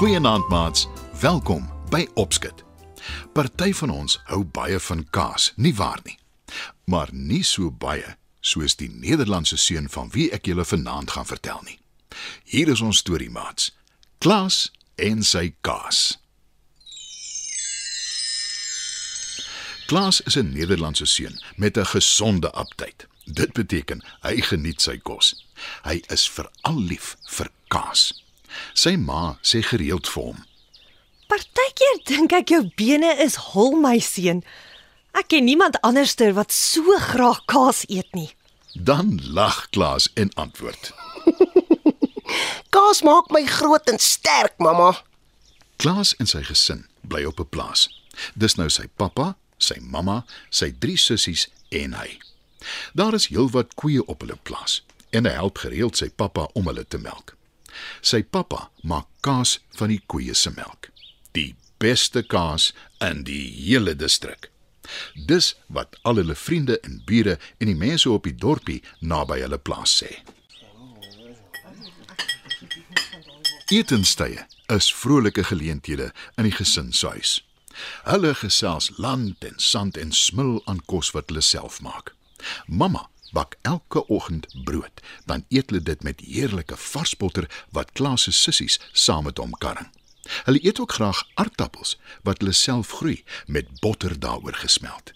Goeienaand maats, welkom by Opskit. Party van ons hou baie van kaas, nie waar nie? Maar nie so baie soos die Nederlandse seun van wie ek julle vanaand gaan vertel nie. Hier is ons storie maats. Klaas en sy kaas. Klaas is 'n Nederlandse seun met 'n gesonde aptyt. Dit beteken hy geniet sy kos. Hy is veral lief vir kaas. Sy ma sê gereeld vir hom: Partykeer dink ek jou bene is hol my seun. Ek ken niemand anderster wat so graag kaas eet nie. Dan lag Klaas en antwoord: Kaas maak my groot en sterk, mamma. Klaas en sy gesin bly op 'n plaas. Dis nou sy pappa, sy mamma, sy drie sissies en hy. Daar is heelwat koeie op hulle plaas en hy help gereeld sy pappa om hulle te melk. Sy pappa maak kaas van die koeie se melk. Die beste kaas in die hele distrik. Dis wat al hulle vriende en bure en die mense op die dorpie naby hulle plaas sê. Etenstye is vrolike geleenthede in die gesin se huis. Hulle gesels land en sand en smil aan kos wat hulle self maak. Mamma bak elke oggend brood, dan eet hulle dit met heerlike varsbotter wat Klaas se sissies saam met hom karring. Hulle eet ook graag aardappels wat hulle self groei met botter daaroor gesmeld.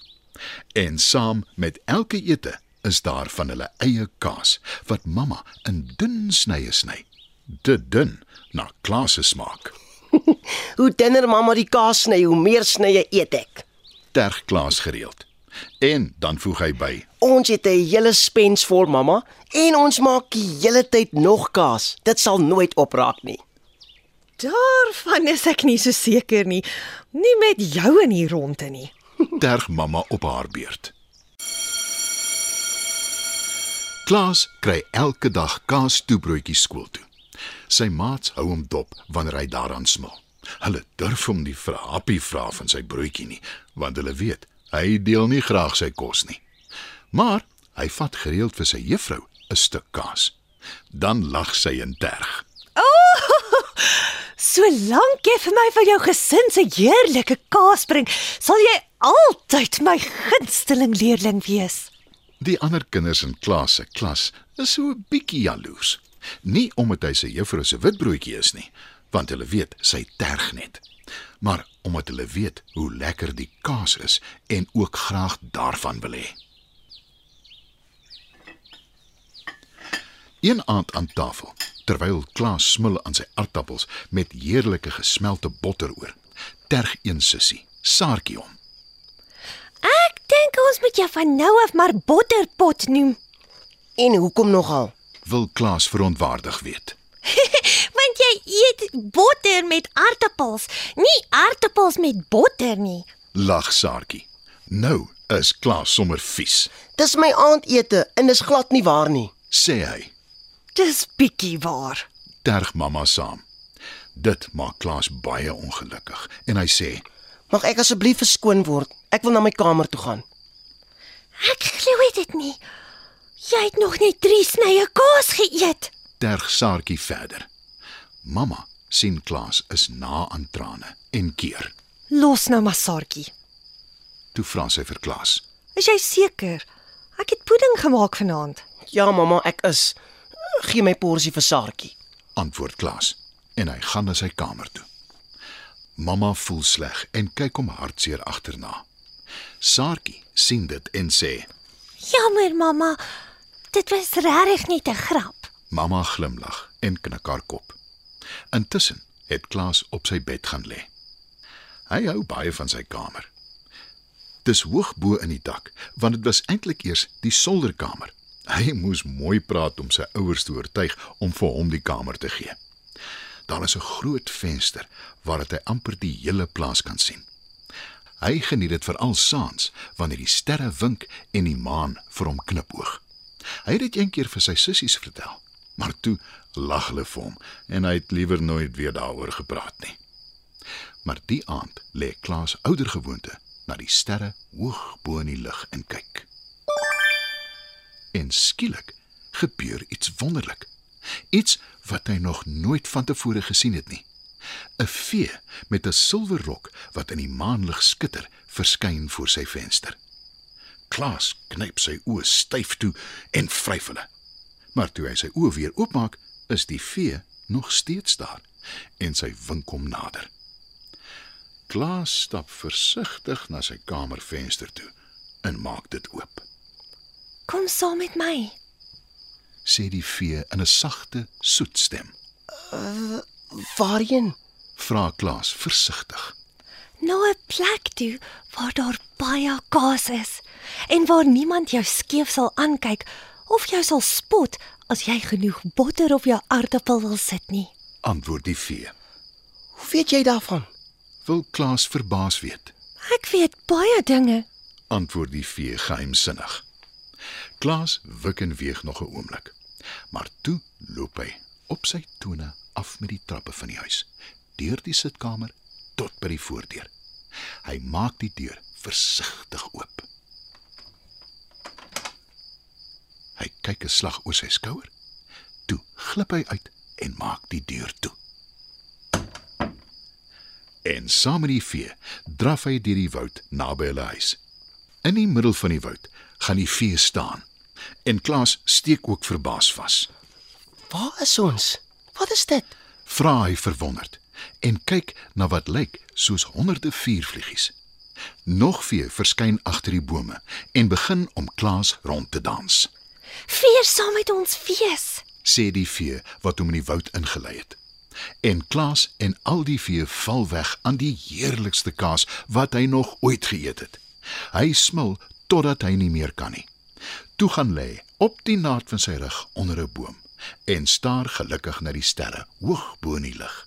En saam met elke ete is daar van hulle eie kaas wat mamma in dun snye sny. Te dun na Klaas se smaak. Hoe dinner mamma die kaas sny, hoe meer snye eet ek. Terg Klaas gereeld. En dan voeg hy by: Ons het 'n hele spens vol, mamma, en ons maak die hele tyd nog kaas. Dit sal nooit opraak nie. Daarvan is ek nie so seker nie. Nie met jou in hier rondte nie. terg mamma op haar beurt. Klaas kry elke dag kaas toebroodjies skool toe. Sy maats hou hom dop wanneer hy daaraan smil. Hulle durf hom nie vir 'n happie vra van sy broodjie nie, want hulle weet hy deel nie graag sy kos nie. Maar hy vat gereeld vir sy juffrou 'n stuk kaas. Dan lag sy en terg. Solank jy vir my van jou gesin se heerlike kaas bring, sal jy altyd my gunsteling leerling wees. Die ander kinders in Klaas se klas is so 'n bietjie jaloers. Nie omdat hy sy juffrou se witbroodjie is nie, want hulle weet sy terg net. Maar omdat hulle weet hoe lekker die kaas is en ook graag daarvan wil hê. Een aand aan tafel, terwyl Klaas smil aan sy aardappels met heerlike gesmelte botter oor, terg een sussie, Saartjie hom. Ek dink ons moet jou van nou af maar botterpot noem, En hoekom nogal? Wil Klaas verontwaardig weet. Jy eet botter met aardappels, nie aardappels met botter nie. Lag Saartjie. Nou is Klaas sommer vies, Dis my aandete en dis glad nie waar nie. sê hy. Dis bietjie waar. Terg mamma saam. Dit maak Klaas baie ongelukkig en hy sê: Mag ek asseblief verskoon word? Ek wil na my kamer toe gaan. Ek glo dit nie. Jy het nog net 3 snye kaas geëet. terg Saartjie verder. Mamma sien Klaas is na aan trane en keer. Los nou maar Saartjie. Toe vra sy vir Klaas. Is jy seker? Ek het pudding gemaak vanaand. Ja, mamma, ek is. Gee my porsie vir Saartjie. Antwoord Klaas en hy gaan na sy kamer toe. Mamma voel sleg en kyk hom hartseer agterna. Saartjie sien dit en sê: Jammer mamma. Dit was regtig net 'n grap. Mamma glimlag en knik haar kop. Intussen het Klaas op sy bed gaan lê. Hy hou baie van sy kamer. Dis hoog bo in die dak, want dit was eintlik eers die solderkamer. Hy moes mooi praat om sy ouers te oortuig om vir hom die kamer te gee. Daar is 'n groot venster waaruit hy amper die hele plaas kan sien. Hy geniet dit veral saans wanneer die sterre wink en die maan vir hom knipoog. Hy het dit eendag vir sy sissies vertel, maar toe lag hulle vir hom en hy het liewer nooit weer daaroor gepraat nie. Maar die aand lê Klaas oudergewoonte na die sterre hoog bo in die lug en kyk. En skielik gebeur iets wonderlik. Iets wat hy nog nooit van tevore gesien het nie. 'n Vee met 'n silwer rok wat in die maanlig skitter, verskyn voor sy venster. Klaas knyp sy oë styf toe en vryf hulle. Maar toe hy sy oë weer oopmaak, is die vee nog steeds daar en sy wink hom nader. Klaas stap versigtig na sy kamervenster toe en maak dit oop. Kom saam met my. Sê die vee in 'n sagte, soet stem. Waarheen? Vra Klaas versigtig. Na 'n plek toe waar daar baie kaas is en waar niemand jou skeef sal aankyk of jou sal spot as jy genoeg botter op jou aardappel wil sit nie. Antwoord die vee. Hoe weet jy daarvan? Wil Klaas verbaas weet. Ek weet baie dinge. Antwoord die vee geheimsinnig. Klaas wik en weeg nog 'n oomblik. Maar toe loop hy op sy tone af met die trappe van die huis, deur die sitkamer tot by die voordeur. Hy maak die deur versigtig oop. Hy kyk 'n slag oor sy skouer. Toe glip hy uit en maak die deur toe. En saam met die vee draf hy deur die woud naby hulle huis. In die middel van die woud gaan die vee staan. En Klaas steek ook verbaas vas. Waar is ons? Wat is dit? Vra hy verwonderd en kyk na wat lyk soos honderde vuurvliegies. Nog vee verskyn agter die bome en begin om Klaas rond te dans. Vier saam met ons fees. Sê die vee wat hom in die woud ingelei het. En Klaas en al die vee val weg aan die heerlikste kaas wat hy nog ooit geëet het. Hy smil totdat hy nie meer kan nie. Toe gaan lê op die naad van sy rug onder 'n boom en staar gelukkig na die sterre hoog bo in die lug.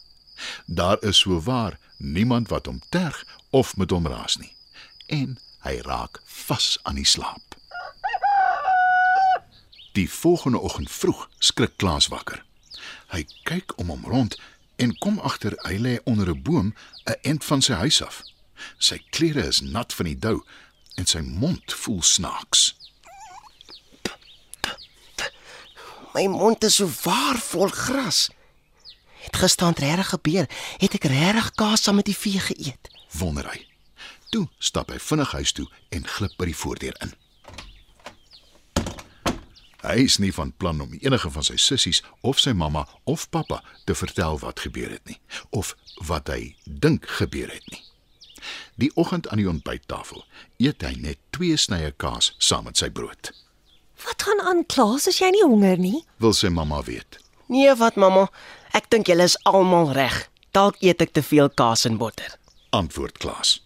Daar is so waar niemand wat hom terg of met hom raas nie. En hy raak vas aan die slaap. Die volgende oggend vroeg skrik Klaas wakker. Hy kyk om hom rond en kom agter hy lê onder 'n boom 'n end van sy huis af. Sy klere is nat van die dou en sy mond voel snaaks. My mond is so waar vol gras. Het gisterand regtig gebeur? Het ek regtig kaas saam met die vee geëet? Wonder hy. Toe stap hy vinnig huis toe en glip by die voordeur in. Hy is nie van plan om enige van sy sissies of sy mamma of pappa te vertel wat gebeur het nie of wat hy dink gebeur het nie. Die oggend aan die ontbyttafel eet hy net twee snye kaas saam met sy brood. Wat gaan aan Klaas as jy nie honger nie? Wil sy mamma weet. Nee, wat mamma? Ek dink julle is almal reg. Dalk eet ek te veel kaas en botter. Antwoord Klaas.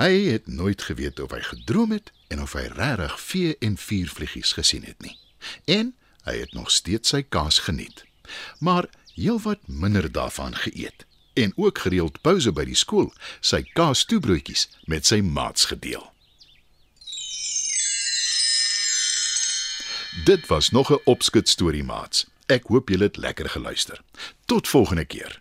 Hy het nooit geweet of hy gedroom het en of hy regtig vee en vuurvliegies gesien het nie. En hy het nog steeds sy kaas geniet. Maar heelwat minder daarvan geëet en ook gereeld pouse by die skool sy kaastoebroodjies met sy maats gedeel. Dit was nog 'n opskud storie maats. Ek hoop julle het lekker geluister. Tot volgende keer.